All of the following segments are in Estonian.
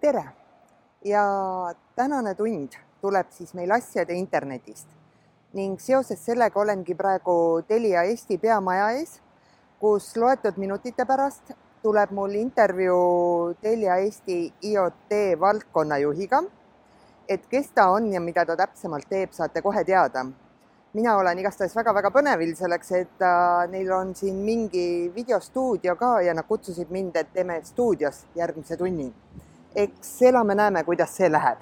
tere ja tänane tund tuleb siis meil asjade internetist ning seoses sellega olengi praegu Telia Eesti peamaja ees, kus loetud minutite pärast tuleb mul intervjuu Telia Eesti IoT valdkonnajuhiga. et kes ta on ja mida ta täpsemalt teeb, saate kohe teada mina olen igastahes väga-väga põnevil selleks, et äh, neil on siin mingi videostuudio ka ja nad kutsusid mind, et teeme stuudios järgmise tunni. Eks elame-näeme, kuidas see läheb.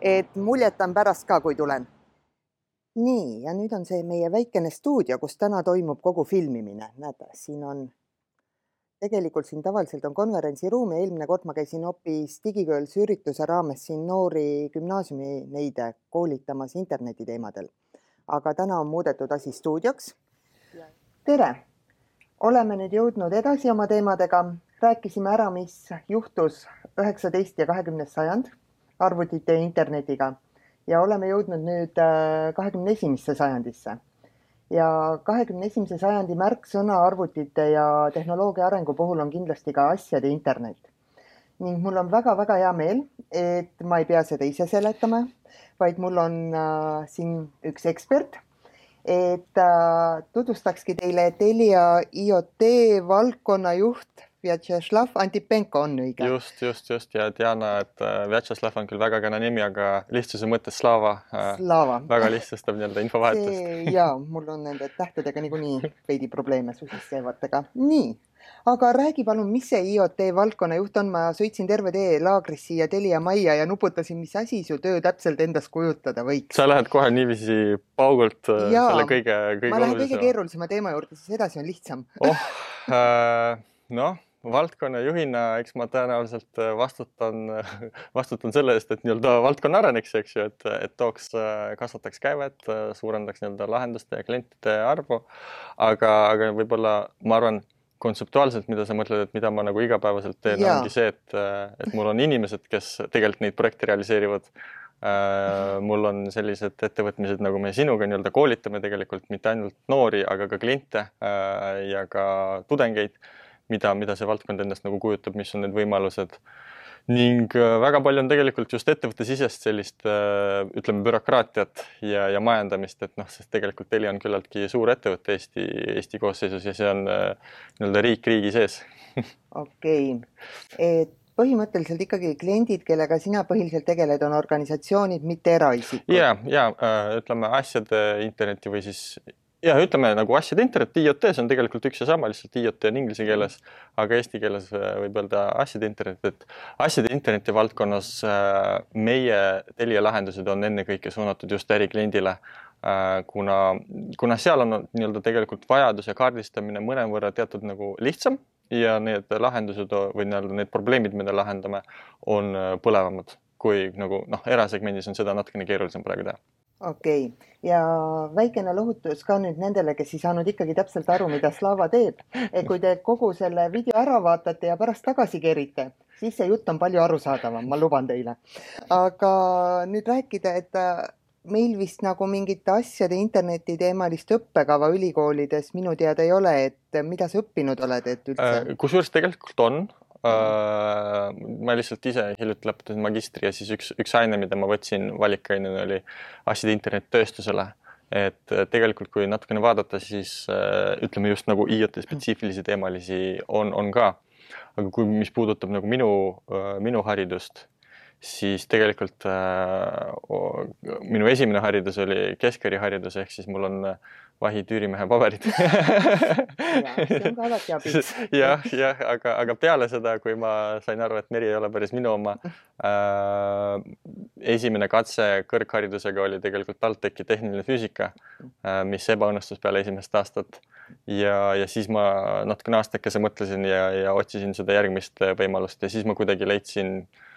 et muljetan pärast ka, kui tulen. nii, ja nüüd on see meie väikene stuudio, kus täna toimub kogu filmimine. näete, siin on, tegelikult siin tavaliselt on konverentsiruum ja eelmine kord ma käisin hoopis digikirjanduse ürituse raames siin noori gümnaasiumineide koolitamas internetiteemadel aga täna on muudetud asi stuudioks. tere, oleme nüüd jõudnud edasi oma teemadega, rääkisime ära, mis juhtus üheksateist ja kahekümnes sajand arvutite ja internetiga ja oleme jõudnud nüüd äh, kahekümne esimesse sajandisse. ja kahekümne esimese sajandi märksõna arvutite ja tehnoloogia arengu puhul on kindlasti ka asjade internet ning mul on väga-väga hea meel, et ma ei pea seda ise seletama, vaid mul on äh, siin üks ekspert, et äh, tutvustakski teile Telia IoT valdkonna juht Vjatšeslav Antipenko on õige. just, just, just ja Diana, et äh, Vjatšeslav on küll väga kena nimi, aga lihtsuse mõttes Slava, äh, Slava. väga lihtsustab nii-öelda infovahetust. ja mul on nende tähtedega niikuinii veidi probleeme sissejuhatega. nii aga räägi palun, mis see IoT valdkonna juht on, ma sõitsin terve tee laagrist siia Telia majja ja nuputasin, mis asi su töö täpselt endast kujutada võiks. sa lähed kohe niiviisi paugult äh, ja, selle kõige, kõige ma lähen kõige keerulisema teema juurde, siis edasi on lihtsam. oh äh,, noh valdkonnajuhina, eks ma tõenäoliselt äh, vastutan, vastutan selle eest, et nii-öelda valdkonna areneks, eks ju, et, et tooks, kasvataks käivet, suurendaks nii-öelda lahenduste ja klientide arvu. aga, aga võib-olla ma arvan kontseptuaalselt, mida sa mõtled, et mida ma nagu igapäevaselt teen, ongi see, et, et mul on inimesed, kes tegelikult neid projekte realiseerivad äh,. mul on sellised ettevõtmised, nagu me sinuga nii-öelda koolitame tegelikult mitte ainult noori, aga ka kliente äh, ja ka tudengeid, mida, mida see valdkond endast nagu kujutab, mis on need võimalused ning äh, väga palju on tegelikult just ettevõttesisest sellist äh, ütleme bürokraatiat ja, ja majandamist, et noh, sest tegelikult Telia on küllaltki suur ettevõte Eesti, Eesti koosseisus ja see on äh, nii-öelda riik riigi sees. okei, et põhimõtteliselt ikkagi kliendid, kellega sina põhiliselt tegeled, on organisatsioonid, mitte eraisikud. ja, ja ütleme asjade interneti või siis ja ütleme nagu asjade internet, IoT, see on tegelikult üks ja sama, lihtsalt IoT on inglise keeles, aga eesti keeles äh, võib öelda asjade internet, et asjade interneti valdkonnas äh, meie Telia lahendused on ennekõike suunatud just ärikliendile, äh, kuna, kuna seal on nii-öelda tegelikult vajaduse kaardistamine mõnevõrra teatud nagu lihtsam ja need lahendused või nii-öelda need probleemid, mida lahendame, on põlevamad kui nagu noh, erasegmendis on seda natukene keerulisem praegu teha okei okay., ja väikene lohutus ka nüüd nendele, kes ei saanud ikkagi täpselt aru, mida Slava teeb. kui te kogu selle video ära vaatate ja pärast tagasi kerite, siis see jutt on palju arusaadavam, ma luban teile. aga nüüd rääkida, et äh, meil vist nagu mingit asjade interneti teemalist õppekava ülikoolides minu teada ei ole, et mida sa õppinud oled, et üldse? Äh, kusjuures tegelikult on, Uh, ma lihtsalt ise hiljuti lõpetasin magistri ja siis üks, üks aine, mida ma võtsin valikainena oli asjade internet tööstusele. et tegelikult, kui natukene vaadata, siis uh, ütleme just nagu IoT spetsiifilisi teemalisi on, on ka. aga kui, mis puudutab nagu minu uh,, minu haridust, siis tegelikult minu esimene haridus oli keskkooliharidus, ehk siis mul on vahi tüürimehe paberid jah, jah, aga, aga peale seda, kui ma sain aru, et meri ei ole päris minu oma äh,, esimene katse kõrgharidusega oli tegelikult TalTechi tehniline füüsika äh,, mis ebaõnnestus peale esimest aastat. ja, ja siis ma natukene aastakese mõtlesin ja, ja otsisin seda järgmist võimalust ja siis ma kuidagi leidsin äh,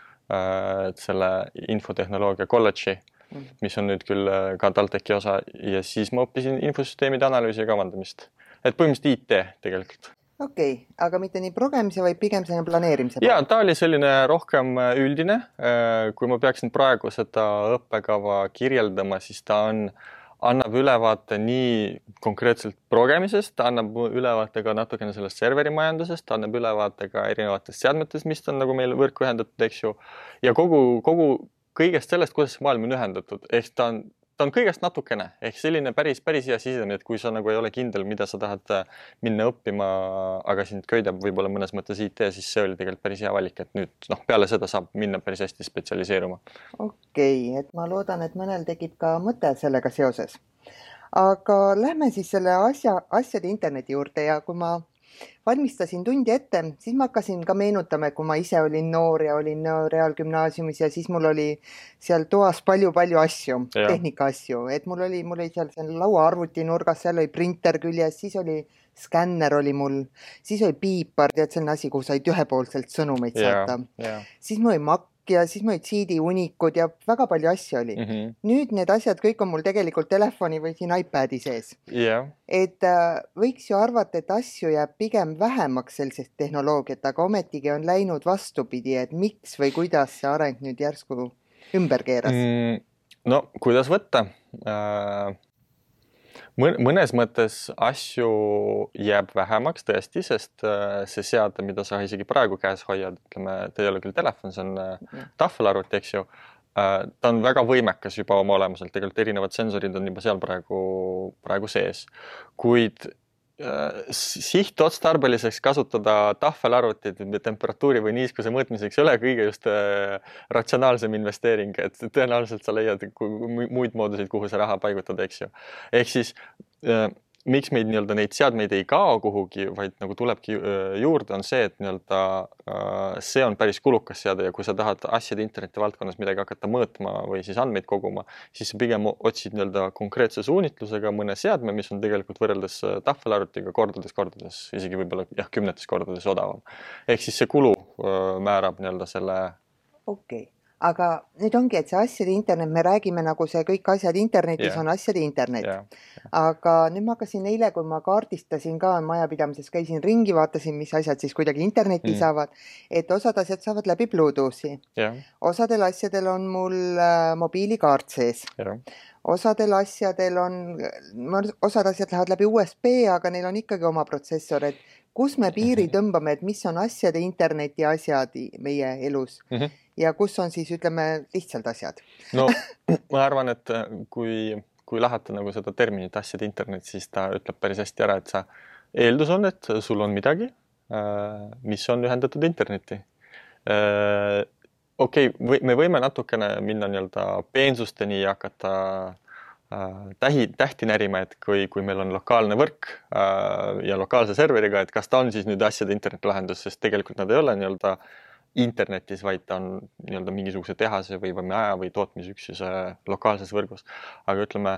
selle infotehnoloogia kolledži Mhm. mis on nüüd küll äh, ka TalTechi osa ja siis ma õppisin infosüsteemide analüüsi ja kavandamist. et põhimõtteliselt IT tegelikult. okei okay,, aga mitte nii progemise, vaid pigem selline planeerimise? ja ta oli selline rohkem äh, üldine. Äh, kui ma peaksin praegu seda õppekava kirjeldama, siis ta on annab ülevaate nii konkreetselt progemisest, ta annab ülevaate ka natukene sellest serverimajandusest, ta annab ülevaate ka erinevatest seadmetest, mis on nagu meil võrku ühendatud, eks ju. ja kogu, kogu kõigest sellest, kuidas maailm on ühendatud, ehk ta on ta on kõigest natukene ehk selline päris, päris hea sisemine, et kui sa nagu ei ole kindel, mida sa tahad äh, minna õppima, aga sind köidab võib-olla mõnes mõttes IT, siis see oli tegelikult päris hea valik, et nüüd noh, peale seda saab minna päris hästi spetsialiseeruma. okei okay,, et ma loodan, et mõnel tekib ka mõte sellega seoses. aga lähme siis selle asja, asjade interneti juurde ja kui ma valmistasin tundi ette, siis ma hakkasin ka meenutama, et kui ma ise olin noor ja olin reaalgümnaasiumis ja siis mul oli seal toas palju-palju asju, tehnika asju, et mul oli, mul oli seal, seal lauaarvuti nurgas, seal oli printer küljes, siis oli skänner oli mul, siis oli piipar, tead, selline asi, kuhu said ühepoolselt sõnumeid saata. siis mul oli Mac ja siis mul olid CD-unikud ja väga palju asju oli mm. -hmm. nüüd need asjad kõik on mul tegelikult telefoni või siin iPad'i sees yeah.. et äh, võiks ju arvata, et asju jääb pigem vähemaks sellisest tehnoloogiat, aga ometigi on läinud vastupidi, et miks või kuidas see areng nüüd järsku ümber keeras mm,? no kuidas võtta äh mõnes mõttes asju jääb vähemaks tõesti, sest äh, see seade, mida sa isegi praegu käes hoiad, ütleme, ta ei ole küll telefon, see on äh, tahvelarvuti, eks ju. Äh, ta on väga võimekas juba oma olemuselt, tegelikult erinevad sensorid on juba seal praegu, praegu sees, kuid sihtotstarbeliseks kasutada tahvelarvutit temperatuuri või niiskuse mõõtmiseks ei ole kõige just äh, ratsionaalsem investeering, et tõenäoliselt sa leiad muid mooduseid, kuhu see raha paigutada, eks ju. ehk siis äh, miks meid nii-öelda neid seadmeid ei kao kuhugi, vaid nagu tulebki juurde, on see, et nii-öelda see on päris kulukas seade ja kui sa tahad asjade interneti valdkonnas midagi hakata mõõtma või siis andmeid koguma, siis sa pigem otsid nii-öelda konkreetse suunitlusega mõne seadme, mis on tegelikult võrreldes tahvelarvutiga kordades-kordades, isegi võib-olla jah, kümnetes kordades odavam. ehk siis see kulu määrab nii-öelda selle. okei okay aga nüüd ongi, et see asjade internet, me räägime nagu see kõik asjad internetis yeah. on asjade internet. Yeah.. aga nüüd ma hakkasin eile, kui ma kaardistasin ka majapidamises, käisin ringi, vaatasin, mis asjad siis kuidagi internetti mm. saavad, et osad asjad saavad läbi Bluetoothi. Yeah.. osadel asjadel on mul äh, mobiilikaart sees. Yeah osadel asjadel on, osad asjad lähevad läbi USB, aga neil on ikkagi oma protsessor, et kus me piiri mhm. tõmbame, et mis on asjade interneti asjad meie elus mm -hmm ja kus on siis ütleme lihtsalt asjad? no ma arvan, et äh, kui, kui lahata nagu seda terminit asjade internet, siis ta ütleb päris hästi ära, et sa, eeldus on, et sul on midagi, äh, mis on ühendatud internetti. Äh, okei okay,, me võime natukene minna nii-öelda peensusteni ja hakata tähi, tähti närima, et kui, kui meil on lokaalne võrk äh, ja lokaalse serveriga, et kas ta on siis nüüd asjade internetilahendus, sest tegelikult nad ei ole nii-öelda äh, internetis, vaid ta on nii-öelda mingisuguse tehase või, või maja või tootmisüksuse lokaalses võrgus. aga ütleme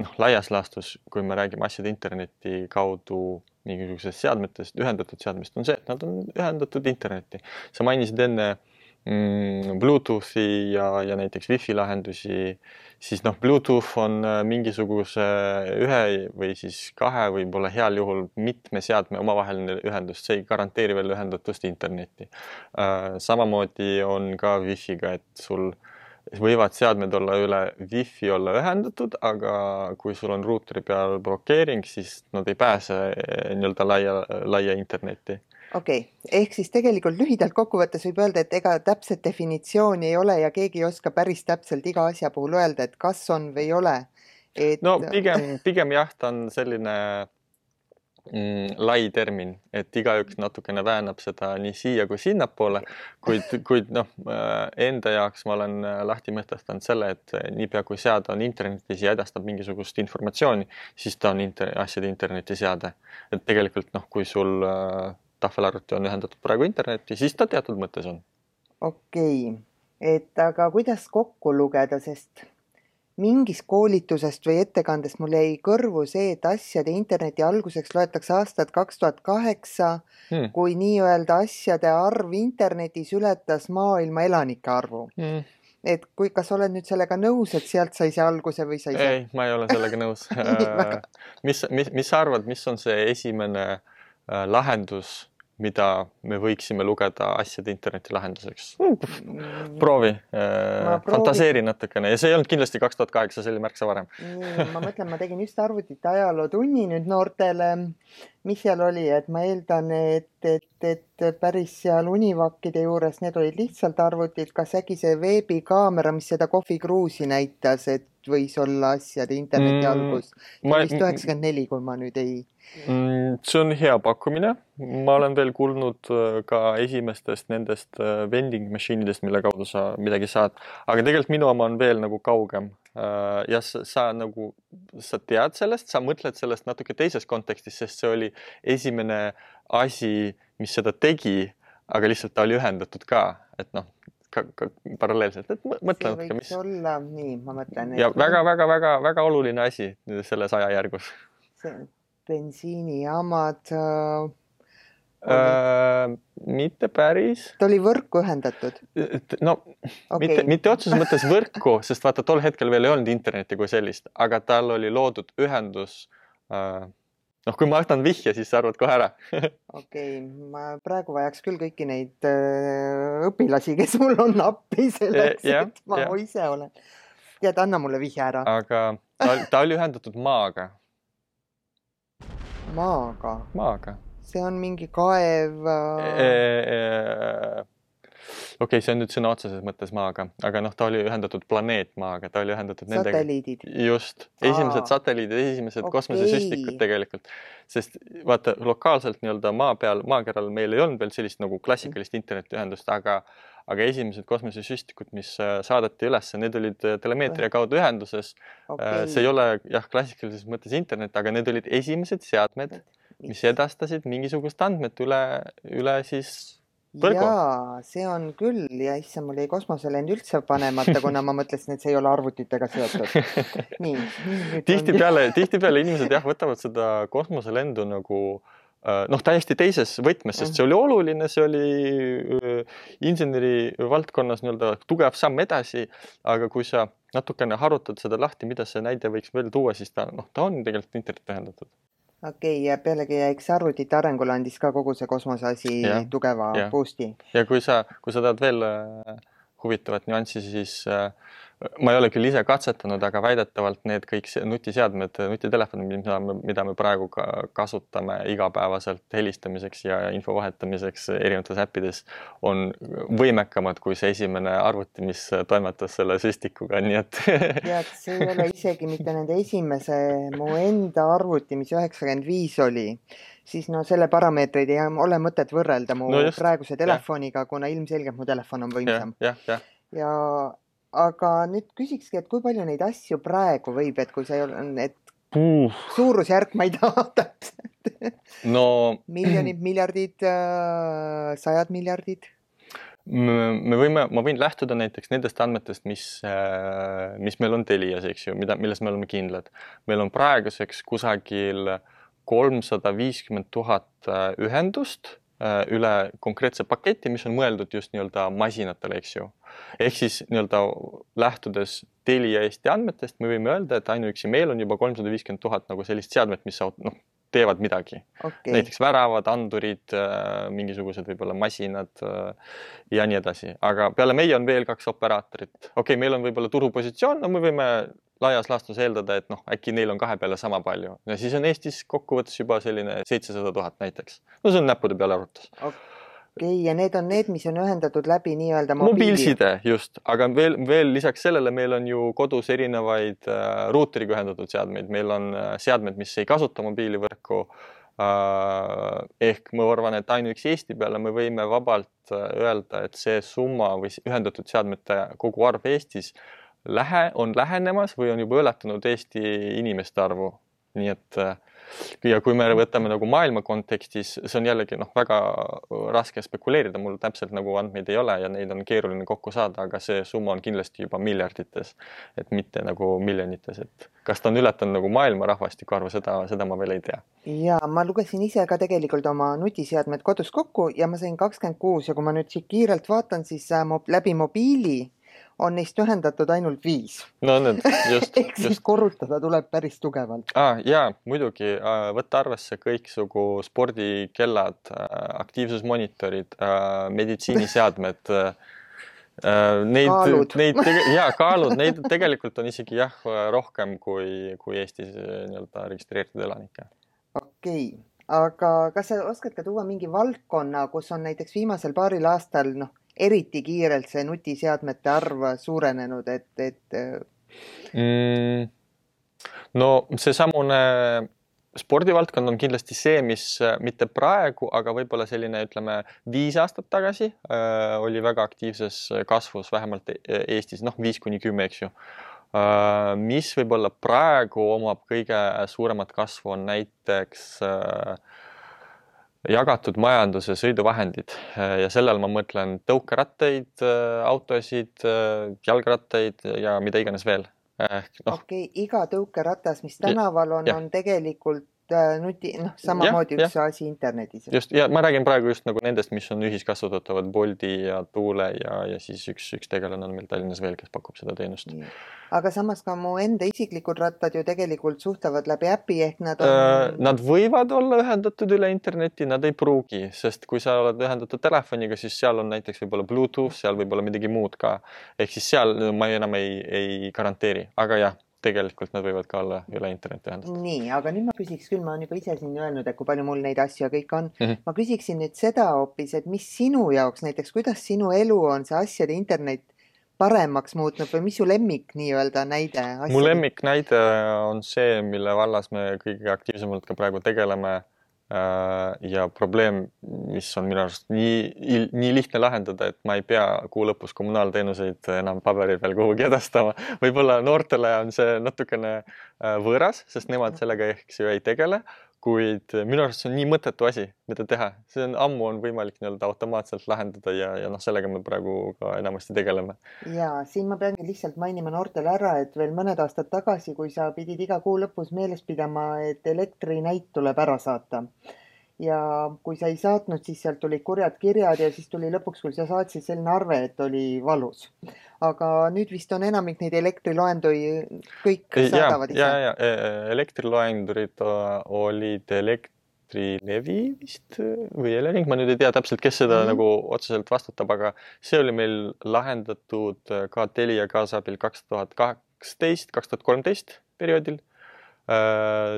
noh, laias laastus, kui me räägime asjade interneti kaudu mingisugusest seadmetest, ühendatud seadmest, on see, et nad on ühendatud internetti. sa mainisid enne mm, Bluetoothi ja, ja näiteks wifi lahendusi siis noh, Bluetooth on äh, mingisuguse ühe või siis kahe, võib-olla heal juhul mitme seadme omavaheline ühendus, see ei garanteeri veel ühendatust internetti. Äh, samamoodi on ka Wi-Fi-ga, et sul võivad seadmed olla üle Wi-Fi olla ühendatud, aga kui sul on ruuteri peal blokeering, siis nad ei pääse äh, nii-öelda laia, laia internetti okei okay., ehk siis tegelikult lühidalt kokkuvõttes võib öelda, et ega täpset definitsiooni ei ole ja keegi ei oska päris täpselt iga asja puhul öelda, et kas on või ei ole et.... no pigem, pigem jah, ta on selline mm, lai termin, et igaüks natukene väänab seda nii siia kui sinnapoole, kuid, kuid noh, äh, enda jaoks ma olen äh, lahti mõtestanud selle, et niipea kui seade on internetis ja edastab mingisugust informatsiooni, siis ta on inter asjade internetiseade. et tegelikult noh, kui sul äh, tahvelarvuti on ühendatud praegu internetti, siis ta teatud mõttes on. okei okay., et aga kuidas kokku lugeda, sest mingist koolitusest või ettekandest mul jäi kõrvu see, et asjade interneti alguseks loetakse aastat kaks tuhat kaheksa, hmm. kui nii-öelda asjade arv internetis ületas maailma elanike arvu hmm et kui, kas oled nüüd sellega nõus, et sealt sai see alguse või sai see? ei, ma ei ole sellega nõus mis, mis, mis sa arvad, mis on see esimene äh, lahendus mida me võiksime lugeda asjade interneti lahenduseks mm.? proovi fantaseeri natukene ja see ei olnud kindlasti kaks tuhat kaheksa, see oli märksa varem. ma mõtlen, ma tegin just arvutite ajalootunni nüüd noortele. mis seal oli, et ma eeldan, et, et, et päris seal univakkide juures, need olid lihtsalt arvutid, kas äkki see veebikaamera, mis seda kohvikruusi näitas, et võis olla asjade interneti mm, algus. see oli vist üheksakümmend neli, kui ma nüüd ei mm,. see on hea pakkumine, ma olen veel kuulnud äh, ka esimestest nendest äh, vending machine idest, mille kaudu sa midagi saad, aga tegelikult minu oma on veel nagu kaugem. Äh, ja sa, sa nagu, sa tead sellest, sa mõtled sellest natuke teises kontekstis, sest see oli esimene asi, mis seda tegi, aga lihtsalt ta oli ühendatud ka, et noh ka, ka paralleelselt, et mõtle natuke, mis. olla nii, ma mõtlen. ja väga-väga-väga-väga oluline asi selles ajajärgus. bensiinijaamad äh,. Äh, mitte päris. ta oli võrku ühendatud? no okay. mitte, mitte otseses mõttes võrku, sest vaata, tol hetkel veel ei olnud internetti kui sellist, aga tal oli loodud ühendus äh, noh, kui ma annan vihje, siis sa arvad kohe ära okei okay,, ma praegu vajaks küll kõiki neid äh, õpilasi, kes mul on appi selleks yeah,, et ma yeah. ise olen. tead, anna mulle vihje ära. aga ta, ta oli ühendatud maaga. maaga? maaga. see on mingi kaev äh... E e okei okay,, see on nüüd sõna otseses mõttes maaga, aga noh, ta oli ühendatud planeet maaga, ta oli ühendatud nendega. satelliidid. just, esimesed satelliidid, esimesed okay. kosmosesüstikud tegelikult, sest vaata lokaalselt nii-öelda maa peal, maakeral meil ei olnud veel sellist nagu klassikalist internetiühendust, aga aga esimesed kosmosesüstikud, mis äh, saadeti üles, need olid äh, telemeetria kaudu ühenduses. Okay.. see ei ole jah, klassikalises mõttes internet, aga need olid esimesed seadmed, mis edastasid mingisugust andmet üle, üle siis Võrgu. jaa, see on küll ja issand, mul jäi kosmoselend üldse panemata, kuna ma mõtlesin, et see ei ole arvutitega seotud. nii. tihtipeale, tihtipeale inimesed jah, võtavad seda kosmoselendu nagu äh, noh, täiesti teises võtmes, sest see oli oluline, see oli äh, inseneri valdkonnas nii-öelda tugev samm edasi. aga kui sa natukene harutad seda lahti, mida see näide võiks veel tuua, siis ta noh, ta on tegelikult internetti ühendatud okei okay,, ja pealegi eks arvutite arengule andis ka kogu see kosmose asi tugeva ja. boost'i. ja kui sa, kui sa tahad veel äh, huvitavat nüanssi, siis äh, ma ei ole küll ise katsetanud, aga väidetavalt need kõik nutiseadmed, nutitelefonid, mida me, mida me praegu ka kasutame igapäevaselt helistamiseks ja info vahetamiseks erinevates äppides, on võimekamad kui see esimene arvuti, mis toimetas selle süstikuga, nii et tead, see ei ole isegi mitte nende esimese, mu enda arvuti, mis üheksakümmend viis oli siis no selle parameetreid ei ole mõtet võrrelda mu no just, praeguse telefoniga, kuna ilmselgelt mu telefon on võimsam. ja, ja, ja. ja aga nüüd küsikski, et kui palju neid asju praegu võib, et kui sa ei ole, et uh. suurusjärk ma ei taha täpselt no miljonid, miljardid, äh, sajad miljardid? me võime, ma võin lähtuda näiteks nendest andmetest, mis, äh, mis meil on Telias, eks ju, mida, milles me oleme kindlad. meil on praeguseks kusagil kolmsada viiskümmend tuhat äh, ühendust üle konkreetse paketi, mis on mõeldud just nii-öelda masinatele, eks ju. Ehk siis nii-öelda lähtudes Telia Eesti andmetest, me võime öelda, et ainuüksi meil on juba kolmsada viiskümmend tuhat nagu sellist seadmet, mis noh, teevad midagi. Okay.. näiteks väravad, andurid, äh, mingisugused võib-olla masinad äh, ja nii edasi, aga peale meie on veel kaks operaatorit. okei okay,, meil on võib-olla turupositsioon, no me võime laias laastus eeldada, et noh, äkki neil on kahe peale sama palju. Ja siis on Eestis kokkuvõttes juba selline seitsesada tuhat näiteks. no see on näppude peale arvutus okay okei okay,, ja need on need, mis on ühendatud läbi nii-öelda mobiilside just, aga veel, veel lisaks sellele meil on ju kodus erinevaid äh, ruuteriga ühendatud seadmeid, meil on äh, seadmed, mis ei kasuta mobiilivõrku. Äh,. ehk ma arvan, et ainuüksi Eesti peale me võime vabalt äh, öelda, et see summa või ühendatud seadmete koguarv Eestis lähe, on lähenemas või on juba ületanud Eesti inimeste arvu. nii et äh, ja kui me võtame nagu maailma kontekstis, see on jällegi noh, väga raske spekuleerida, mul täpselt nagu andmeid ei ole ja neid on keeruline kokku saada, aga see summa on kindlasti juba miljardites, et mitte nagu miljonites, et kas ta on ületanud nagu maailma rahvastiku arvu, seda, seda ma veel ei tea. ja ma lugesin ise ka tegelikult oma nutiseadmed kodus kokku ja ma sain kakskümmend kuus ja kui ma nüüd siit kiirelt vaatan, siis äh, läbi mobiili on neist ühendatud ainult viis. no need, just ehk siis just korrutada tuleb päris tugevalt. ah, ja muidugi äh, võtta arvesse kõiksugu spordikellad, aktiivsusmonitorid, meditsiiniseadmed Neid, neid ja kaalud, neid tegelikult on isegi jah, rohkem kui, kui Eestis nii-öelda registreeritud elanikke. okei okay. aga kas sa oskad ka tuua mingi valdkonna, kus on näiteks viimasel paaril aastal noh, eriti kiirelt see nutiseadmete arv suurenenud, et, et mm,? no seesamune spordivaldkond on kindlasti see, mis mitte praegu, aga võib-olla selline, ütleme viis aastat tagasi äh, oli väga aktiivses kasvus, vähemalt e-, Eestis, noh, viis kuni kümme, eks ju äh,. mis võib-olla praegu omab kõige suuremat kasvu, on näiteks äh, jagatud majanduse sõiduvahendid äh, ja sellel ma mõtlen tõukerattaid, äh, autosid, jalgrattaid ja mida iganes veel ehk noh. okei okay,, iga tõukeratas, mis tänaval on, on tegelikult äh, nuti, noh, samamoodi ja, üks ja. asi internetis. just ja ma räägin praegu just nagu nendest, mis on ühiskasutatavad Bolti ja Tuule ja, ja siis üks, üks tegelane on meil Tallinnas veel, kes pakub seda teenust. aga samas ka mu enda isiklikud rattad ju tegelikult suhtlevad läbi äpi ehk nad on äh,. Nad võivad olla ühendatud üle interneti, nad ei pruugi, sest kui sa oled ühendatud telefoniga, siis seal on näiteks võib-olla Bluetooth, seal võib olla midagi muud ka. ehk siis seal ma enam ei, ei garanteeri, aga jah tegelikult nad võivad ka olla üle interneti ühendatud. nii, aga nüüd ma küsiks küll, ma olen juba ise siin öelnud, et kui palju mul neid asju ja kõik on mm. -hmm. ma küsiksin nüüd seda hoopis, et mis sinu jaoks näiteks, kuidas sinu elu on see asjade internet paremaks muutnud või mis su lemmik nii-öelda näide? mu lemmiknäide on see, mille vallas me kõige aktiivsemalt ka praegu tegeleme ja probleem, mis on minu arust nii, nii lihtne lahendada, et ma ei pea kuu lõpus kommunaalteenuseid enam paberil veel kuhugi edastama. võib-olla noortele on see natukene äh, võõras, sest nemad sellega eks ju ei tegele, kuid minu arust see on nii mõttetu asi, mida teha, see on ammu on võimalik nii-öelda automaatselt lahendada ja, ja noh, sellega me praegu ka enamasti tegeleme. ja siin ma peangi lihtsalt mainima noortele ära, et veel mõned aastad tagasi, kui sa pidid iga kuu lõpus meeles pidama, et elektrinäit tuleb ära saata ja kui sa ei saatnud, siis sealt tulid kurjad kirjad ja siis tuli lõpuks, kui sa saatsid selline arve, et oli valus. aga nüüd vist on enamik neid elektriloenduid kõik saadavad ise. ja, ja, ja elektriloendurid olid Elektrilevi vist või Elering, ma nüüd ei tea täpselt, kes seda mm -hmm. nagu otseselt vastutab, aga see oli meil lahendatud ka Telia kaasabil kaks tuhat kaksteist, kaks tuhat kolmteist perioodil.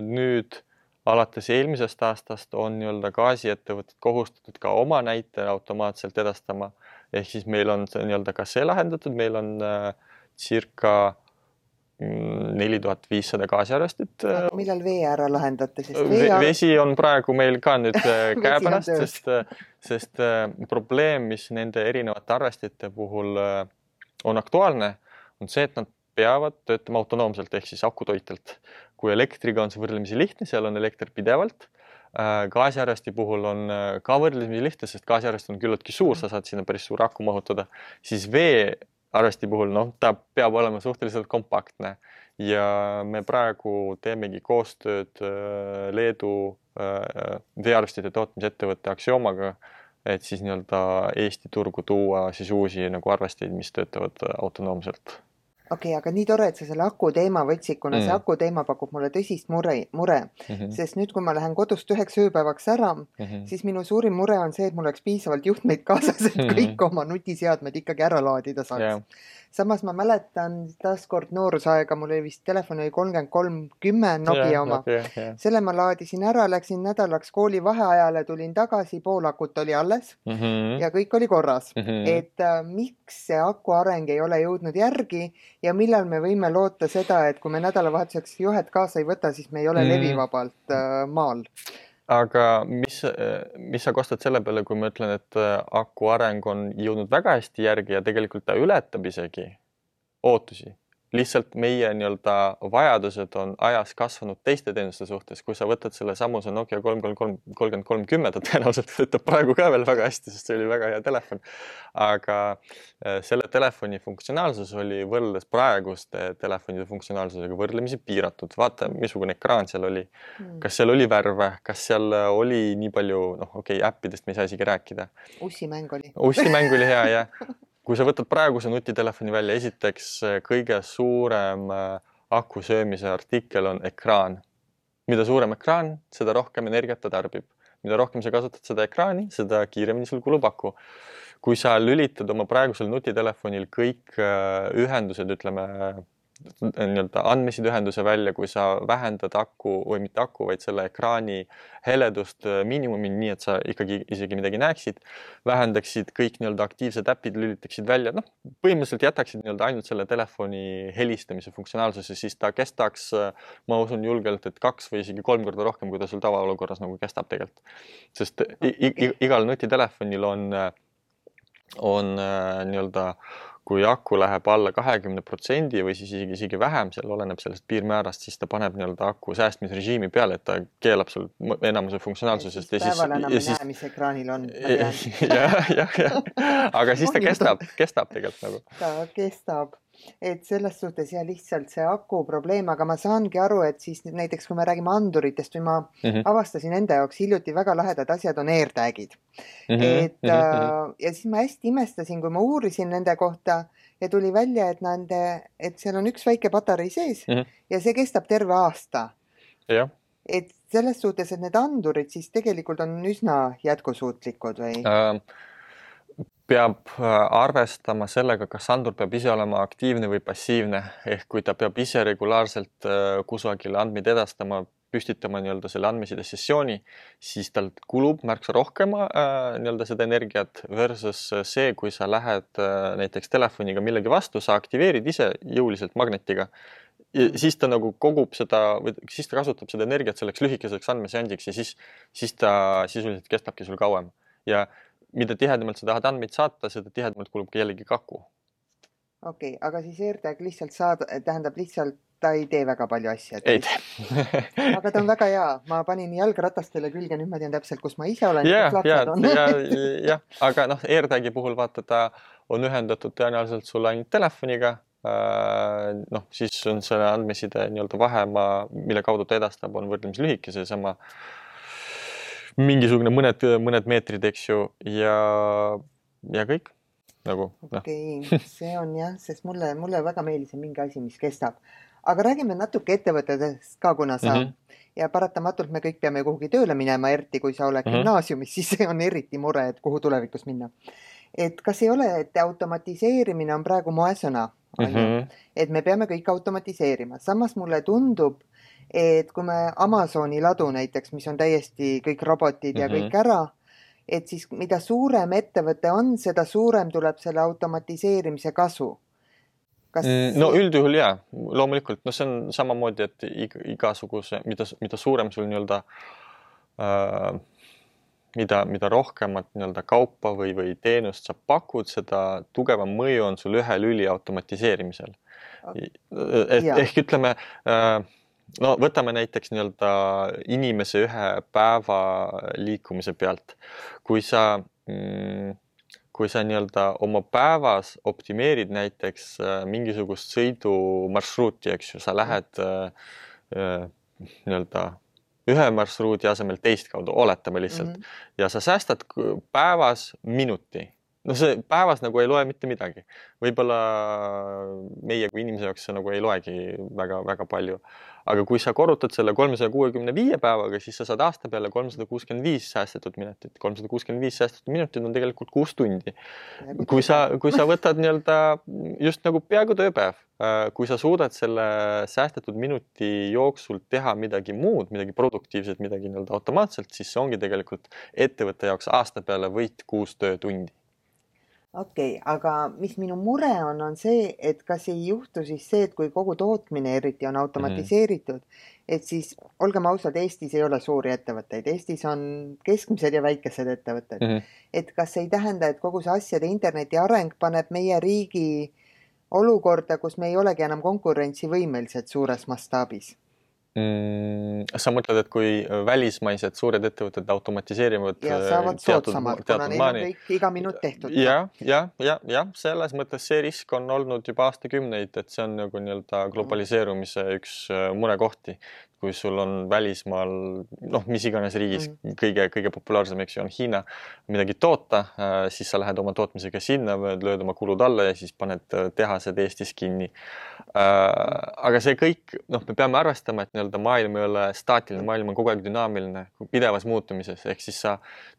nüüd alates eelmisest aastast on nii-öelda gaasiettevõtted kohustatud ka oma näite automaatselt edastama. ehk siis meil on see nii-öelda ka see lahendatud, meil on äh, circa mm, neli tuhat viissada gaasiarvestit. Äh, millal vee ära lahendate, sest vee vesi on praegu meil ka nüüd äh, käepärast, sest, sest probleem, mis nende erinevate arvestite puhul on aktuaalne, on see, et nad peavad töötama autonoomselt ehk siis akutoitelt. Kui elektriga on see võrdlemisi lihtne, seal on elekter pidevalt. Äh, gaasiarvesti puhul on äh, ka võrdlemisi lihtne, sest gaasiarvest on küllaltki suur, sa saad sinna päris suure aku mahutada, siis veearvesti puhul noh, ta peab olema suhteliselt kompaktne ja me praegu teemegi koostööd äh, Leedu veearvestite tootmisettevõtte Axiomaga et siis nii-öelda Eesti turgu tuua siis uusi nagu arvesteid, mis töötavad autonoomselt okei okay,, aga nii tore, et sa selle aku teema võtsid, kuna mm. see aku teema pakub mulle tõsist mure, mure mm, -hmm. sest nüüd, kui ma lähen kodust üheks ööpäevaks ära mm, -hmm. siis minu suurim mure on see, et mul oleks piisavalt juhtmeid kaasas, et mm -hmm. kõik oma nutiseadmed ikkagi ära laadida saaks yeah samas ma mäletan taaskord noorusaega, mul oli vist telefon oli kolmkümmend kolm kümme Nokia yeah, oma okay,. Yeah. selle ma laadisin ära, läksin nädalaks kooli vaheajale, tulin tagasi, pool akut oli alles mm -hmm. ja kõik oli korras mm. -hmm. et äh, miks see aku areng ei ole jõudnud järgi ja millal me võime loota seda, et kui me nädalavahetuseks juhet kaasa ei võta, siis me ei ole mm -hmm. levivabalt äh, maal aga mis, mis sa kostad selle peale, kui ma ütlen, et äh, aku areng on jõudnud väga hästi järgi ja tegelikult ta ületab isegi ootusi lihtsalt meie nii-öelda vajadused on ajas kasvanud teiste teenuste suhtes, kui sa võtad selle samuse Nokia kolm, kolm, kolm, kolmkümmend kolm, kümme, ta tõenäoliselt töötab praegu ka veel väga hästi, sest see oli väga hea telefon. aga äh, selle telefoni funktsionaalsus oli võrreldes praeguste telefonide funktsionaalsusega võrdlemisi piiratud. vaata, missugune ekraan seal oli mm.. kas seal oli värve, kas seal oli nii palju, noh, okei okay,, äppidest me ei saa isegi rääkida. ussimäng oli. ussimäng oli hea, jah kui sa võtad praeguse nutitelefoni välja, esiteks kõige suurem aku söömise artikkel on ekraan. mida suurem ekraan, seda rohkem energiat ta tarbib. mida rohkem sa kasutad seda ekraani, seda kiiremini sul kulub aku. kui sa lülitad oma praegusel nutitelefonil kõik ühendused, ütleme nii-öelda andmesideühenduse välja, kui sa vähendad aku või mitte aku, vaid selle ekraani heledust äh, miinimumini, nii et sa ikkagi isegi midagi näeksid, vähendaksid kõik nii-öelda aktiivsed äpid, lülitaksid välja, noh, põhimõtteliselt jätaksid nii-öelda ainult selle telefoni helistamise funktsionaalsuse, siis ta kestaks, äh, ma usun julgelt, et kaks või isegi kolm korda rohkem, kui ta sul tavaolukorras nagu kestab tegelikult. sest igal nutitelefonil on, äh, on nii-öelda kui aku läheb alla kahekümne protsendi või siis isegi, isegi vähem, seal oleneb sellest piirmäärast, siis ta paneb nii-öelda aku säästmisrežiimi peale, et ta keelab sul enamuse funktsionaalsusest. päeval enam ei näe, mis ekraanil on. jah, jah, jah, aga siis ta kestab, kestab tegelikult nagu. ta kestab et selles suhtes ja lihtsalt see aku probleem, aga ma saangi aru, et siis näiteks kui me räägime anduritest või ma mm -hmm. avastasin enda jaoks hiljuti väga lahedad asjad on AirTagid mm. -hmm. et mm -hmm. ja siis ma hästi imestasin, kui ma uurisin nende kohta ja tuli välja, et nende, et seal on üks väike patarei sees mm -hmm. ja see kestab terve aasta. et selles suhtes, et need andurid siis tegelikult on üsna jätkusuutlikud või uh,? Peab äh, arvestama sellega, kas andur peab ise olema aktiivne või passiivne, ehk kui ta peab ise regulaarselt äh, kusagile andmeid edastama, püstitama nii-öelda selle andmeside sessiooni, siis tal kulub märksa rohkem äh, nii-öelda seda energiat versus see, kui sa lähed äh, näiteks telefoniga millegi vastu, sa aktiveerid ise jõuliselt magnetiga. siis ta nagu kogub seda või siis ta kasutab seda energiat selleks lühikeseks andmeseandiks ja siis, siis ta sisuliselt kestabki sul kauem. Ja mida tihedamalt sa tahad andmeid saata, seda tihedamalt kulub ka jällegi kaku. okei okay,, aga siis AirTag lihtsalt saada, tähendab lihtsalt ta ei tee väga palju asju. ei tee aga ta on väga hea, ma panin jalgratastele külge, nüüd ma tean täpselt, kus ma ise olen. ja, ja, ja, jah, aga noh, AirTagi puhul vaata, ta on ühendatud tõenäoliselt sul ainult telefoniga äh, noh, siis on selle andmeside nii-öelda vahemaa, mille kaudu ta edastab, on võrdlemisi lühike, seesama äh, mingisugune mõned, mõned meetrid, eks ju, ja, ja kõik nagu no.. okei okay., see on jah, sest mulle, mulle väga meeldis mingi asi, mis kestab. aga räägime natuke ettevõtetest ka, kuna sa mm -hmm. ja paratamatult me kõik peame kuhugi tööle minema, eriti kui sa oled mm -hmm. gümnaasiumis, siis see on eriti mure, et kuhu tulevikus minna. et kas ei ole, et automatiseerimine on praegu moesõna, on ju, mhm. et me peame kõik automatiseerima, samas mulle tundub et kui me Amazoni ladu näiteks, mis on täiesti kõik robotid ja mm -hmm. kõik ära, et siis mida suurem ettevõte on, seda suurem tuleb selle automatiseerimise kasu. Kas... Mm, no üldjuhul jaa, loomulikult, no see on samamoodi, et igasuguse, mida, mida suurem sul nii-öelda äh, mida, mida rohkemat nii-öelda kaupa või, või teenust sa pakud, seda tugevam mõju on sul ühe lüli automatiseerimisel. et ja. ehk ütleme äh, no võtame näiteks nii-öelda inimese ühe päeva liikumise pealt. kui sa mm, kui sa nii-öelda oma päevas optimeerid näiteks äh, mingisugust sõidumarsruuti, eks ju, sa lähed äh, äh, nii-öelda ühe marsruudi asemel teist kaudu, oletame lihtsalt mm, -hmm. ja sa säästad päevas minuti noh, see päevas nagu ei loe mitte midagi. võib-olla meie kui inimese jaoks see nagu ei loegi väga-väga palju. aga kui sa korrutad selle kolmesaja kuuekümne viie päevaga, siis sa saad aasta peale kolmsada kuuskümmend viis säästetud minutit. kolmsada kuuskümmend viis säästetud minutit on tegelikult kuus tundi. kui sa, kui sa võtad nii-öelda just nagu peaaegu tööpäev, äh, kui sa suudad selle säästetud minuti jooksul teha midagi muud, midagi produktiivset, midagi nii-öelda automaatselt, siis see ongi tegelikult ettevõtte jaoks aasta peale võit kuus töötundi okei okay,, aga mis minu mure on, on see, et kas ei juhtu siis see, et kui kogu tootmine eriti on automatiseeritud mm, -hmm. et siis olgem ausad, Eestis ei ole suuri ettevõtteid, Eestis on keskmised ja väikesed ettevõtted mm. -hmm. et kas ei tähenda, et kogu see asjade interneti areng paneb meie riigi olukorda, kus me ei olegi enam konkurentsivõimelised suures mastaabis? Mm,. sa mõtled, et kui välismaised suured ettevõtted automatiseerivad. ja saavad soodsamalt, kuna neil on kõik iga minut tehtud. ja, ja, ja, jah, selles mõttes see risk on olnud juba aastakümneid, et see on nagu nii-öelda globaliseerumise üks äh, murekohti kui sul on välismaal noh, mis iganes riigis mm. kõige, kõige populaarsem, eks ju, on Hiina midagi toota, äh, siis sa lähed oma tootmisega sinna, lööd oma kulud alla ja siis paned äh, tehased Eestis kinni. Äh, aga see kõik, noh, me peame arvestama, et nii-öelda maailm ei ole staatiline, maailm on kogu aeg dünaamiline, pidevas muutumises, ehk siis sa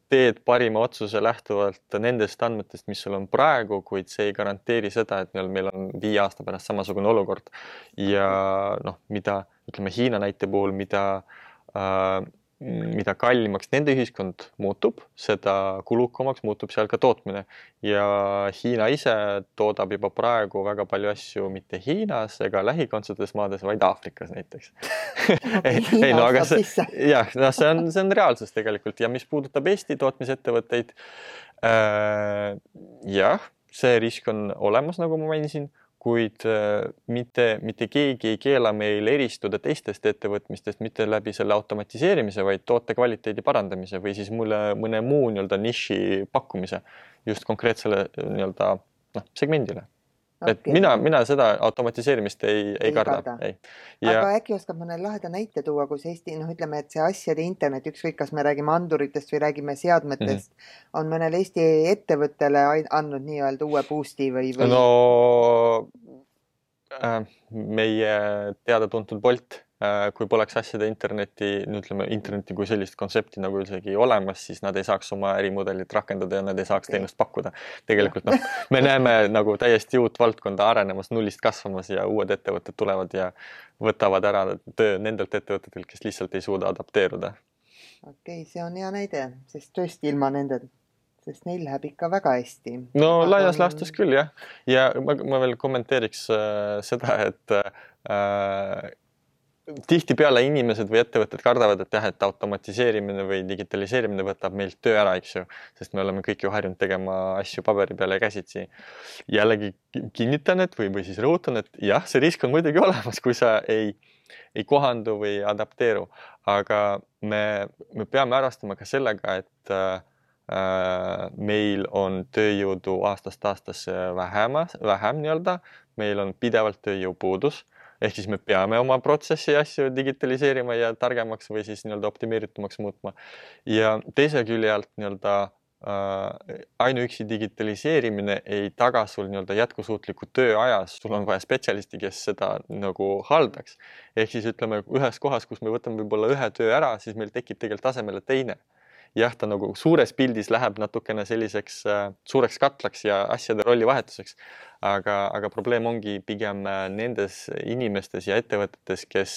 teed parima otsuse lähtuvalt nendest andmetest, mis sul on praegu, kuid see ei garanteeri seda, et meil on viie aasta pärast samasugune olukord. ja noh, mida ütleme Hiina näite puhul, mida äh, mida kallimaks nende ühiskond muutub, seda kulukamaks muutub seal ka tootmine. Ja Hiina ise toodab juba praegu väga palju asju mitte Hiinas ega lähikondsetes maades, vaid Aafrikas näiteks. Ei, ei no aga see jah, noh, see on, see on reaalsus tegelikult. Ja mis puudutab Eesti tootmisettevõtteid äh,. jah, see risk on olemas, nagu ma mainisin kuid äh, mitte, mitte keegi ei keela meil eristuda teistest ettevõtmistest mitte läbi selle automatiseerimise, vaid toote kvaliteedi parandamise või siis mulle mõne muu nii-öelda niši pakkumise just konkreetsele nii-öelda noh, segmendile okay.. et mina, mina seda automatiseerimist ei, ei, ei karda, karda., ei. Ja... aga äkki oskad mõne laheda näite tuua, kus Eesti noh, ütleme, et see asjade internet, ükskõik, kas me räägime anduritest või räägime seadmetest mm, -hmm. on mõnele Eesti ettevõttele andnud nii-öelda uue boost'i või, või...? no äh, meie teada-tuntud Bolt kui poleks asjade interneti, no ütleme, interneti kui sellist kontsepti nagu üldsegi olemas, siis nad ei saaks oma ärimudelit rakendada ja nad ei saaks teenust pakkuda. tegelikult noh, me näeme nagu täiesti uut valdkonda arenemas, nullist kasvamas ja uued ettevõtted tulevad ja võtavad ära töö nendelt ettevõtetelt, kes lihtsalt ei suuda adapteeruda. okei okay,, see on hea näide, sest tõesti ilma nende sest neil läheb ikka väga hästi. no Aga... laias laastus küll jah, ja ma, ma veel kommenteeriks äh, seda, et äh, tihtipeale inimesed või ettevõtted kardavad, et jah, et automatiseerimine või digitaliseerimine võtab meilt töö ära, eks ju, sest me oleme kõik ju harjunud tegema asju paberi peal ja käsitsi. jällegi kinnitan, et või, või siis rõhutan, et jah, see risk on muidugi olemas, kui sa ei, ei kohandu või adapteeru, aga me, me peame arvestama ka sellega, et äh, meil on tööjõudu aastast aastasse vähemas, vähem nii-öelda, meil on pidevalt tööjõupuudus ehk siis me peame oma protsessi asju digitaliseerima ja targemaks või siis nii-öelda optimeeritumaks muutma. ja teise külje alt nii-öelda äh, ainuüksi digitaliseerimine ei taga sul nii-öelda jätkusuutlikku tööajas, sul on vaja spetsialisti, kes seda nagu haldaks. ehk siis ütleme ühes kohas, kus me võtame võib-olla ühe töö ära, siis meil tekib tegelikult asemele teine jah, ta nagu suures pildis läheb natukene selliseks äh, suureks katlaks ja asjade rollivahetuseks. aga, aga probleem ongi pigem äh, nendes inimestes ja ettevõtetes, kes,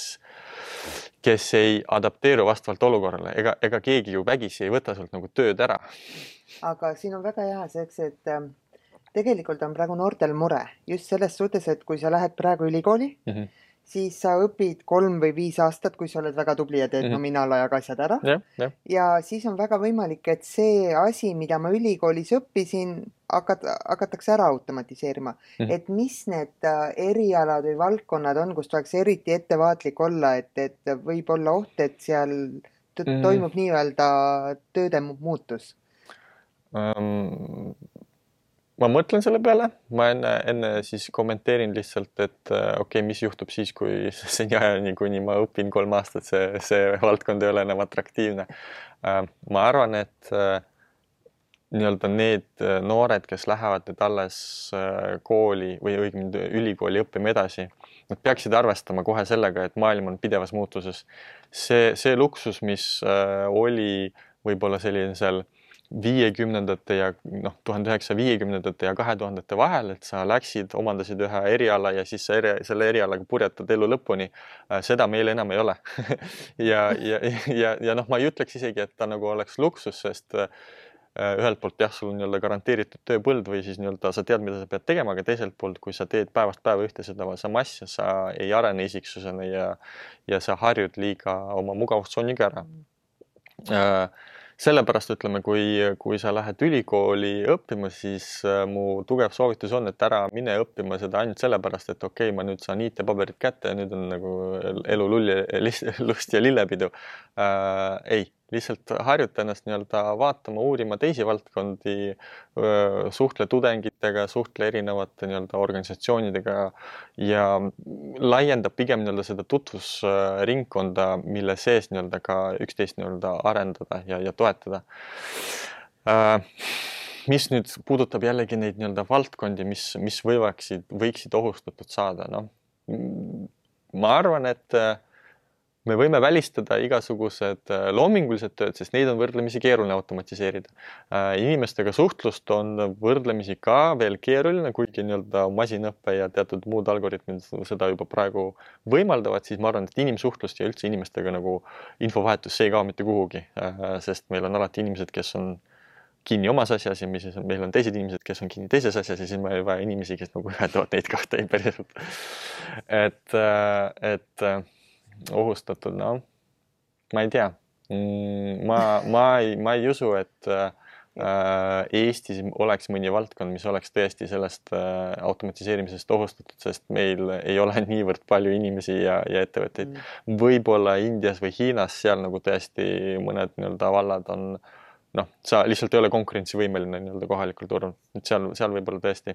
kes ei adapteeru vastavalt olukorrale, ega, ega keegi ju vägisi ei võta sult nagu tööd ära. aga siin on väga hea selleks, et äh, tegelikult on praegu noortel mure just selles suhtes, et kui sa lähed praegu ülikooli mm, -hmm siis sa õpid kolm või viis aastat, kui sa oled väga tubli ja teed mm -hmm. nominaalajaga asjad ära. ja siis on väga võimalik, et see asi, mida ma ülikoolis õppisin, hakat-, hakatakse ära automatiseerima mm. -hmm. et mis need äh, erialad või valdkonnad on, kus tuleks eriti ettevaatlik olla, et, et võib olla oht, et seal mm -hmm. toimub nii-öelda tööde muutus um,? Ma mõtlen selle peale, ma enne, enne siis kommenteerin lihtsalt, et äh, okei okay,, mis juhtub siis, kui seniajani, kuni ma õpin kolm aastat, see, see valdkond ei ole enam atraktiivne. Äh, ma arvan, et äh, nii-öelda need noored, kes lähevad nüüd alles kooli või õigemini ülikooli õppima edasi, nad peaksid arvestama kohe sellega, et maailm on pidevas muutuses. see, see luksus, mis oli võib-olla sellisel viiekümnendate ja noh, tuhande üheksasaja viiekümnendate ja kahe tuhandete vahel, et sa läksid, omandasid ühe eriala ja siis sa eri, selle erialaga purjetad elu lõpuni. Äh, seda meil enam ei ole ja, ja, ja, ja noh, ma ei ütleks isegi, et ta nagu oleks luksus, sest äh, ühelt poolt jah, sul on nii-öelda garanteeritud tööpõld või siis nii-öelda sa tead, mida sa pead tegema, aga teiselt poolt, kui sa teed päevast päeva ühte sedasama asja, sa ei arene isiksusena ja, ja sa harjud liiga oma mugavustsooniga ära. Äh, sellepärast ütleme, kui, kui sa lähed ülikooli õppima, siis äh, mu tugev soovitus on, et ära mine õppima seda ainult sellepärast, et okei okay,, ma nüüd saan IT-paberid kätte ja nüüd on nagu elu lull ja lust ja lillepidu äh,. ei lihtsalt harjuta ennast nii-öelda vaatama, uurima teisi valdkondi, suhtle tudengitega, suhtle erinevate nii-öelda organisatsioonidega ja laiendab pigem nii-öelda seda tutvusringkonda, mille sees nii-öelda ka üksteist nii-öelda arendada ja, ja toetada. Mis nüüd puudutab jällegi neid nii-öelda valdkondi, mis, mis võivaksid, võiksid ohustatud saada, noh ma arvan, et me võime välistada igasugused äh, loomingulised tööd, sest neid on võrdlemisi keeruline automatiseerida. Äh, inimestega suhtlust on võrdlemisi ka veel keeruline, kuigi nii-öelda masinõpe ja teatud muud algoritmid seda juba praegu võimaldavad, siis ma arvan, et inimsuhtlust ja üldse inimestega nagu infovahetus, see ei kao mitte kuhugi, äh, sest meil on alati inimesed, kes on kinni omas asjas ja mis, meil on teised inimesed, kes on kinni teises asjas ja siis meil vaja inimesi, kes nagu ühendavad neid kahte päriselt. et, et ohustatud, noh, ma ei tea. Mm, ma, ma ei, ma ei usu, et äh, Eestis oleks mõni valdkond, mis oleks tõesti sellest äh, automatiseerimisest ohustatud, sest meil ei ole niivõrd palju inimesi ja, ja ettevõtteid. Mm.. võib-olla Indias või Hiinas, seal nagu tõesti mõned nii-öelda vallad on noh, sa lihtsalt ei ole konkurentsivõimeline nii-öelda kohalikul turul, et seal, seal võib-olla tõesti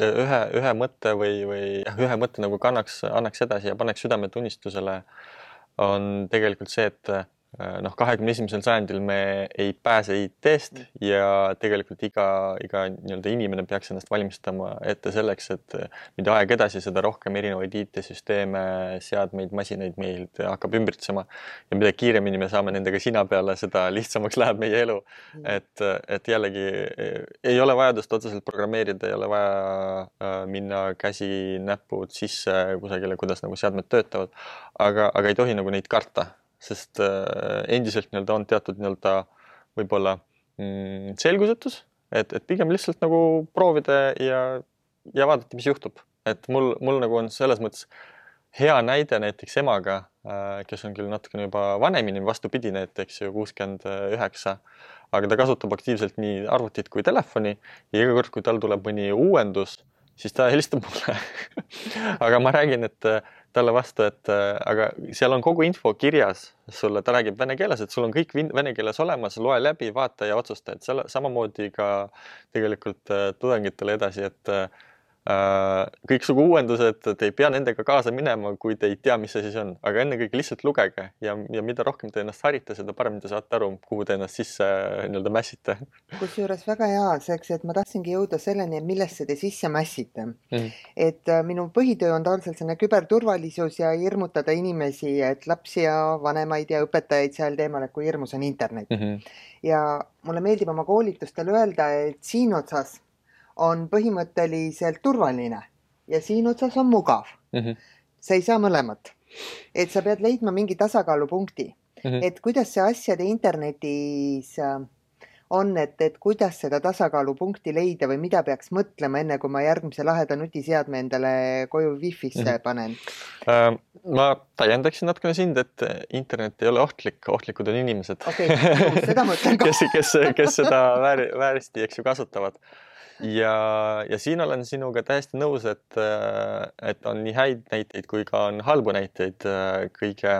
ühe, ühe mõtte või, või ühe mõtte nagu kannaks, annaks edasi ja paneks südametunnistusele, on tegelikult see, et noh, kahekümne esimesel sajandil me ei pääse IT-st mm. ja tegelikult iga, iga nii-öelda inimene peaks ennast valmistama ette selleks, et mida aeg edasi, seda rohkem erinevaid IT-süsteeme, seadmeid, masinaid meilt hakkab ümbritsema. ja mida kiiremini me saame nendega sina peale, seda lihtsamaks läheb meie elu. Mm. et, et jällegi ei ole vajadust otseselt programmeerida, ei ole vaja äh, minna käsi-näpud sisse kusagile, kuidas nagu seadmed töötavad. aga, aga ei tohi nagu neid karta sest äh, endiselt nii-öelda on teatud nii-öelda võib-olla mm, selgusetus, et, et pigem lihtsalt nagu proovida ja, ja vaadata, mis juhtub. et mul, mul nagu on selles mõttes hea näide näiteks emaga, äh, kes on küll natukene juba vanem inimene, vastupidi, näiteks ju kuuskümmend üheksa, aga ta kasutab aktiivselt nii arvutit kui telefoni ja iga kord, kui tal tuleb mõni uuendus, siis ta helistab mulle aga ma räägin, et talle vastu, et äh, aga seal on kogu info kirjas sulle, ta räägib vene keeles, et sul on kõik vene keeles olemas, loe läbi, vaata ja otsusta, et selle samamoodi ka tegelikult äh, tudengitele edasi, et Äh, kõiksugu uuendused, te ei pea nendega kaasa minema, kui te ei tea, mis see siis on, aga ennekõike lihtsalt lugege ja, ja mida rohkem te ennast harite, seda paremini te saate aru, kuhu te ennast sisse nii-öelda mässite. kusjuures väga hea selleks, et ma tahtsingi jõuda selleni, et millesse te sisse mässite mm.. et äh, minu põhitöö on tavaliselt selline küberturvalisus ja hirmutada inimesi, et lapsi ja vanemaid ja õpetajaid sel teemal, et kui hirmus on internet mm. -hmm. ja mulle meeldib oma koolitustel öelda, et siin otsas on põhimõtteliselt turvaline ja siin otsas on mugav mm. -hmm. sa ei saa mõlemat. et sa pead leidma mingi tasakaalupunkti mm, -hmm. et kuidas see asjade internetis äh, on, et, et kuidas seda tasakaalupunkti leida või mida peaks mõtlema, enne kui ma järgmise laheda nutiseadme endale koju wifi'sse mm -hmm. panen äh,? ma täiendaksin natukene sind, et internet ei ole ohtlik, ohtlikud on inimesed okay,. seda mõtlen ka kes, kes, kes seda väär, vääriti, eks ju, kasutavad ja, ja siin olen sinuga täiesti nõus, et, et on nii häid näiteid kui ka on halbu näiteid. kõige,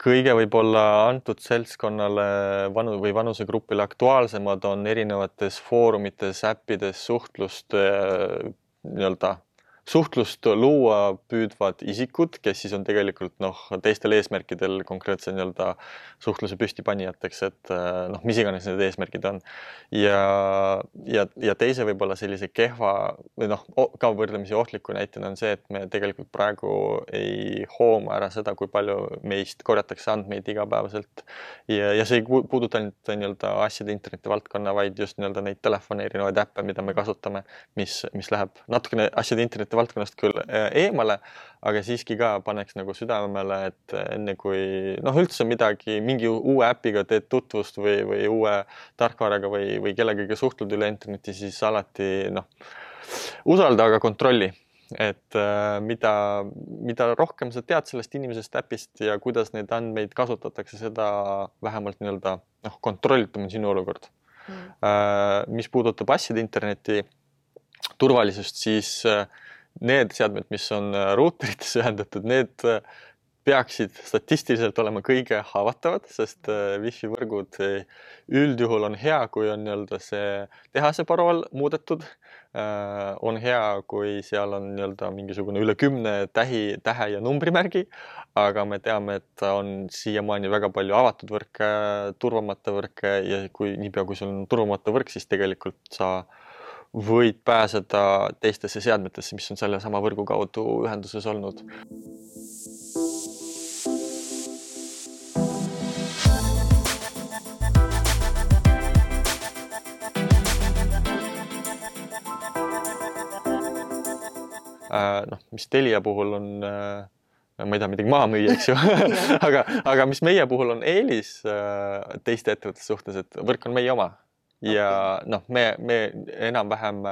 kõige võib-olla antud seltskonnale vanu või vanusegrupile aktuaalsemad on erinevates foorumites, äppides suhtlust nii-öelda suhtlust luua püüdvad isikud, kes siis on tegelikult noh, teistel eesmärkidel konkreetse nii-öelda suhtluse püstipanijateks, et noh, mis iganes need eesmärgid on. ja, ja, ja teise võib-olla sellise kehva või noh, ka võrdlemisi ohtliku näitena on see, et me tegelikult praegu ei hooma ära seda, kui palju meist korjatakse andmeid igapäevaselt. ja, ja see ei puuduta ainult nii-öelda asjade interneti valdkonna, vaid just nii-öelda neid telefone, erinevaid äppe, mida me kasutame, mis, mis läheb natukene asjade interneti valdkonnast küll äh, eemale, aga siiski ka paneks nagu südamele, et enne kui noh, üldse midagi, mingi uue äpiga teed tutvust või, või uue tarkvaraga või, või kellegagi suhtled üle interneti, siis alati noh, usalda, aga kontrolli. Et äh, mida, mida rohkem sa tead sellest inimesest äpist ja kuidas neid andmeid kasutatakse, seda vähemalt nii-öelda noh, kontrollitum on sinu olukord. Mm.. mis puudutab asjade interneti turvalisust, siis need seadmed, mis on ruuteritesse ühendatud, need peaksid statistiliselt olema kõige haavatavad, sest äh, wifi võrgud üldjuhul on hea, kui on nii-öelda see tehase parool muudetud. Äh, on hea, kui seal on nii-öelda mingisugune üle kümne tähi, tähe ja numbrimärgi. aga me teame, et on siiamaani väga palju avatud võrke, turvamata võrke ja kui niipea, kui sul on turvamata võrk, siis tegelikult sa võid pääseda teistesse seadmetesse, mis on sellesama võrgu kaudu ühenduses olnud. Äh, noh, mis Telia puhul on, äh, ma ei taha midagi maha müüa, eks ju aga, aga mis meie puhul on eelis äh, teiste ettevõtete suhtes, et võrk on meie oma ja noh, me, me enam-vähem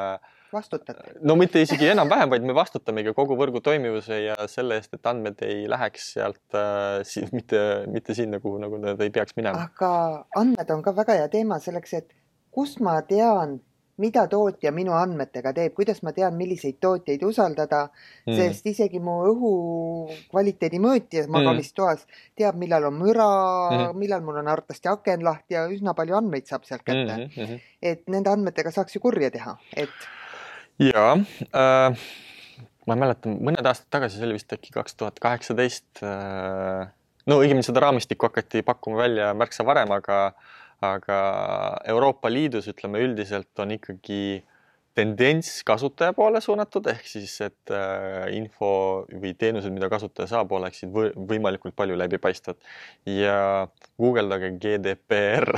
vastutate? no mitte isegi enam-vähem, vaid me vastutamegi kogu võrgu toimivuse ja selle eest, et andmed ei läheks sealt äh, si mitte, mitte sinna, kuhu nagu nad ei peaks minema. aga andmed on ka väga hea teema selleks, et kust ma tean, mida tootja minu andmetega teeb, kuidas ma tean, milliseid tootjaid usaldada mm., sest isegi mu õhu kvaliteedi mõõtja magamistoas mm. teab, millal on müra mm., millal mul on arvatavasti aken lahti ja üsna palju andmeid saab sealt kätte mm. -hmm. et nende andmetega saaks ju kurja teha, et. ja äh, ma mäletan, mõned aastad tagasi, see oli vist äkki kaks tuhat kaheksateist äh,. no õigemini seda raamistikku hakati pakkuma välja märksa varem, aga aga Euroopa Liidus ütleme üldiselt on ikkagi tendents kasutaja poole suunatud, ehk siis, et äh, info või teenused, mida kasutaja saab, oleksid või, võimalikult palju läbipaistvad. ja guugeldage GDPR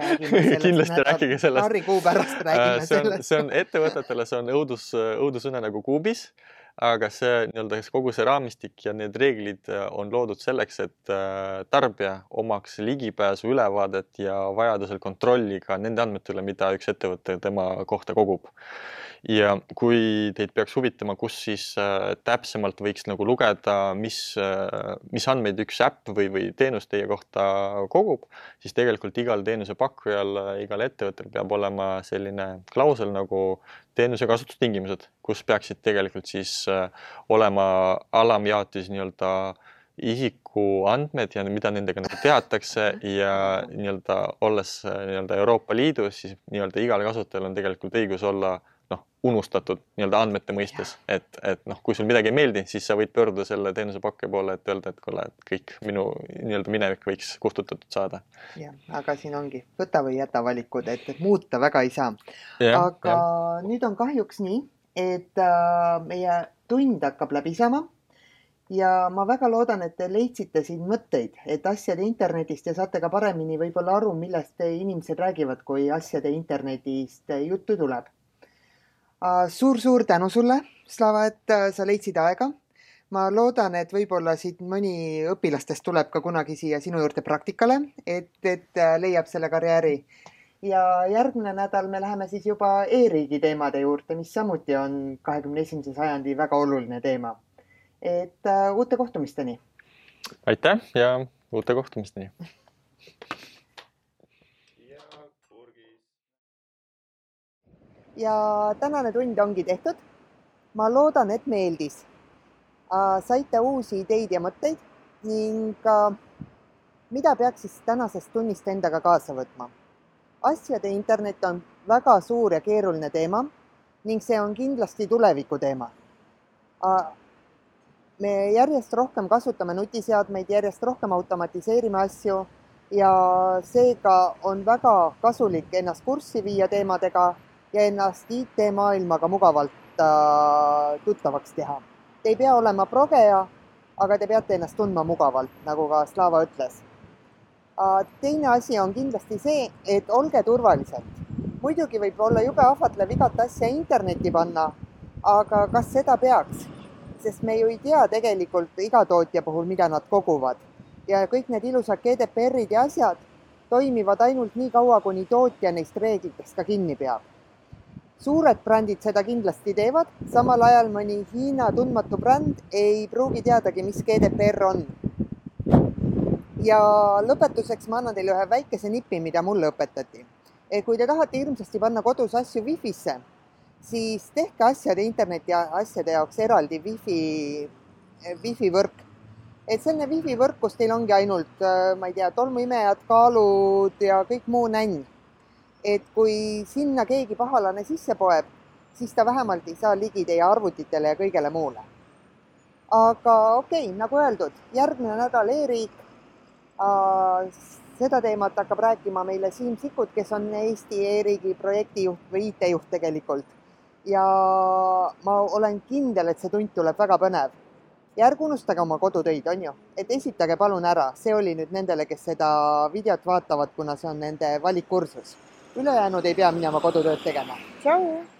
kindlasti rääkige sellest. paari kuu pärast räägime äh, sellest. see on ettevõtetele, see on õudus, õudussõna nagu kuubis aga see nii-öelda kogu see raamistik ja need reeglid äh, on loodud selleks, et äh, tarbija omaks ligipääsu, ülevaadet ja vajadusel kontrolli ka nende andmete üle, mida üks ettevõte tema kohta kogub ja kui teid peaks huvitama, kus siis äh, täpsemalt võiks nagu lugeda, mis äh,, mis andmeid üks äpp või, või teenus teie kohta kogub, siis tegelikult igal teenusepakkujal, igal ettevõttel peab olema selline klausel nagu teenuse kasutustingimused, kus peaksid tegelikult siis äh, olema alamjaotis nii-öelda isikuandmed ja mida nendega nagu teatakse ja nii-öelda olles äh, nii-öelda Euroopa Liidus, siis nii-öelda igal kasutajal on tegelikult õigus olla noh, unustatud nii-öelda andmete mõistes, et, et noh, kui sul midagi ei meeldi, siis sa võid pöörduda selle teenusepakkuja poole, et öelda, et kuule, et kõik minu nii-öelda minevik võiks kustutatud saada. jah, aga siin ongi võta või jäta valikud, et, et muuta väga ei saa. aga ja. nüüd on kahjuks nii, et äh, meie tund hakkab läbi saama ja ma väga loodan, et te leidsite siin mõtteid, et asjade internetist ja saate ka paremini võib-olla aru, millest inimesed räägivad, kui asjade internetist juttu tuleb suur-suur tänu sulle, Slava, et äh, sa leidsid aega. ma loodan, et võib-olla siit mõni õpilastest tuleb ka kunagi siia sinu juurde praktikale, et, et äh, leiab selle karjääri. ja järgmine nädal me läheme siis juba e-riigi teemade juurde, mis samuti on kahekümne esimese sajandi väga oluline teema. et uh, uute kohtumisteni. aitäh ja uute kohtumisteni ja tänane tund ongi tehtud. ma loodan, et meeldis. saite uusi ideid ja mõtteid ning mida peaks siis tänasest tunnist endaga kaasa võtma? asjade internet on väga suur ja keeruline teema ning see on kindlasti tuleviku teema. me järjest rohkem kasutame nutiseadmeid, järjest rohkem automatiseerime asju ja seega on väga kasulik ennast kurssi viia teemadega ja ennast IT-maailmaga mugavalt äh, tuttavaks teha. Te ei pea olema progeja, aga te peate ennast tundma mugavalt, nagu ka Slava ütles äh,. teine asi on kindlasti see, et olge turvalised. muidugi võib olla jube ahvatlev igat asja internetti panna, aga kas seda peaks? sest me ju ei tea tegelikult iga tootja puhul, mida nad koguvad ja kõik need ilusad GDPR-id ja asjad toimivad ainult nii kaua, kuni tootja neist reeglitest ka kinni peab suured brändid seda kindlasti teevad, samal ajal mõni Hiina tundmatu bränd ei pruugi teadagi, mis GDPR on. ja lõpetuseks ma annan teile ühe väikese nipi, mida mulle õpetati. kui te tahate hirmsasti panna kodus asju Wi-Fi-sse, siis tehke asjade interneti asjade jaoks eraldi Wi-Fi, Wi-Fi võrk. et selline Wi-Fi võrk, kus teil ongi ainult, ma ei tea, tolmuimejad, kaalud ja kõik muu nänn et kui sinna keegi pahalane sisse poeb, siis ta vähemalt ei saa ligi teie arvutitele ja kõigele muule. aga okei okay,, nagu öeldud, järgmine nädal e-riik seda teemat hakkab rääkima meile Siim Sikkut, kes on Eesti e-riigi projektijuht või IT-juht tegelikult. ja ma olen kindel, et see tund tuleb väga põnev. ja ärge unustage oma kodutöid, on ju, et esitage palun ära, see oli nüüd nendele, kes seda videot vaatavad, kuna see on nende valikkursus ülejäänud ei pea minema kodutööd tegema. tšau!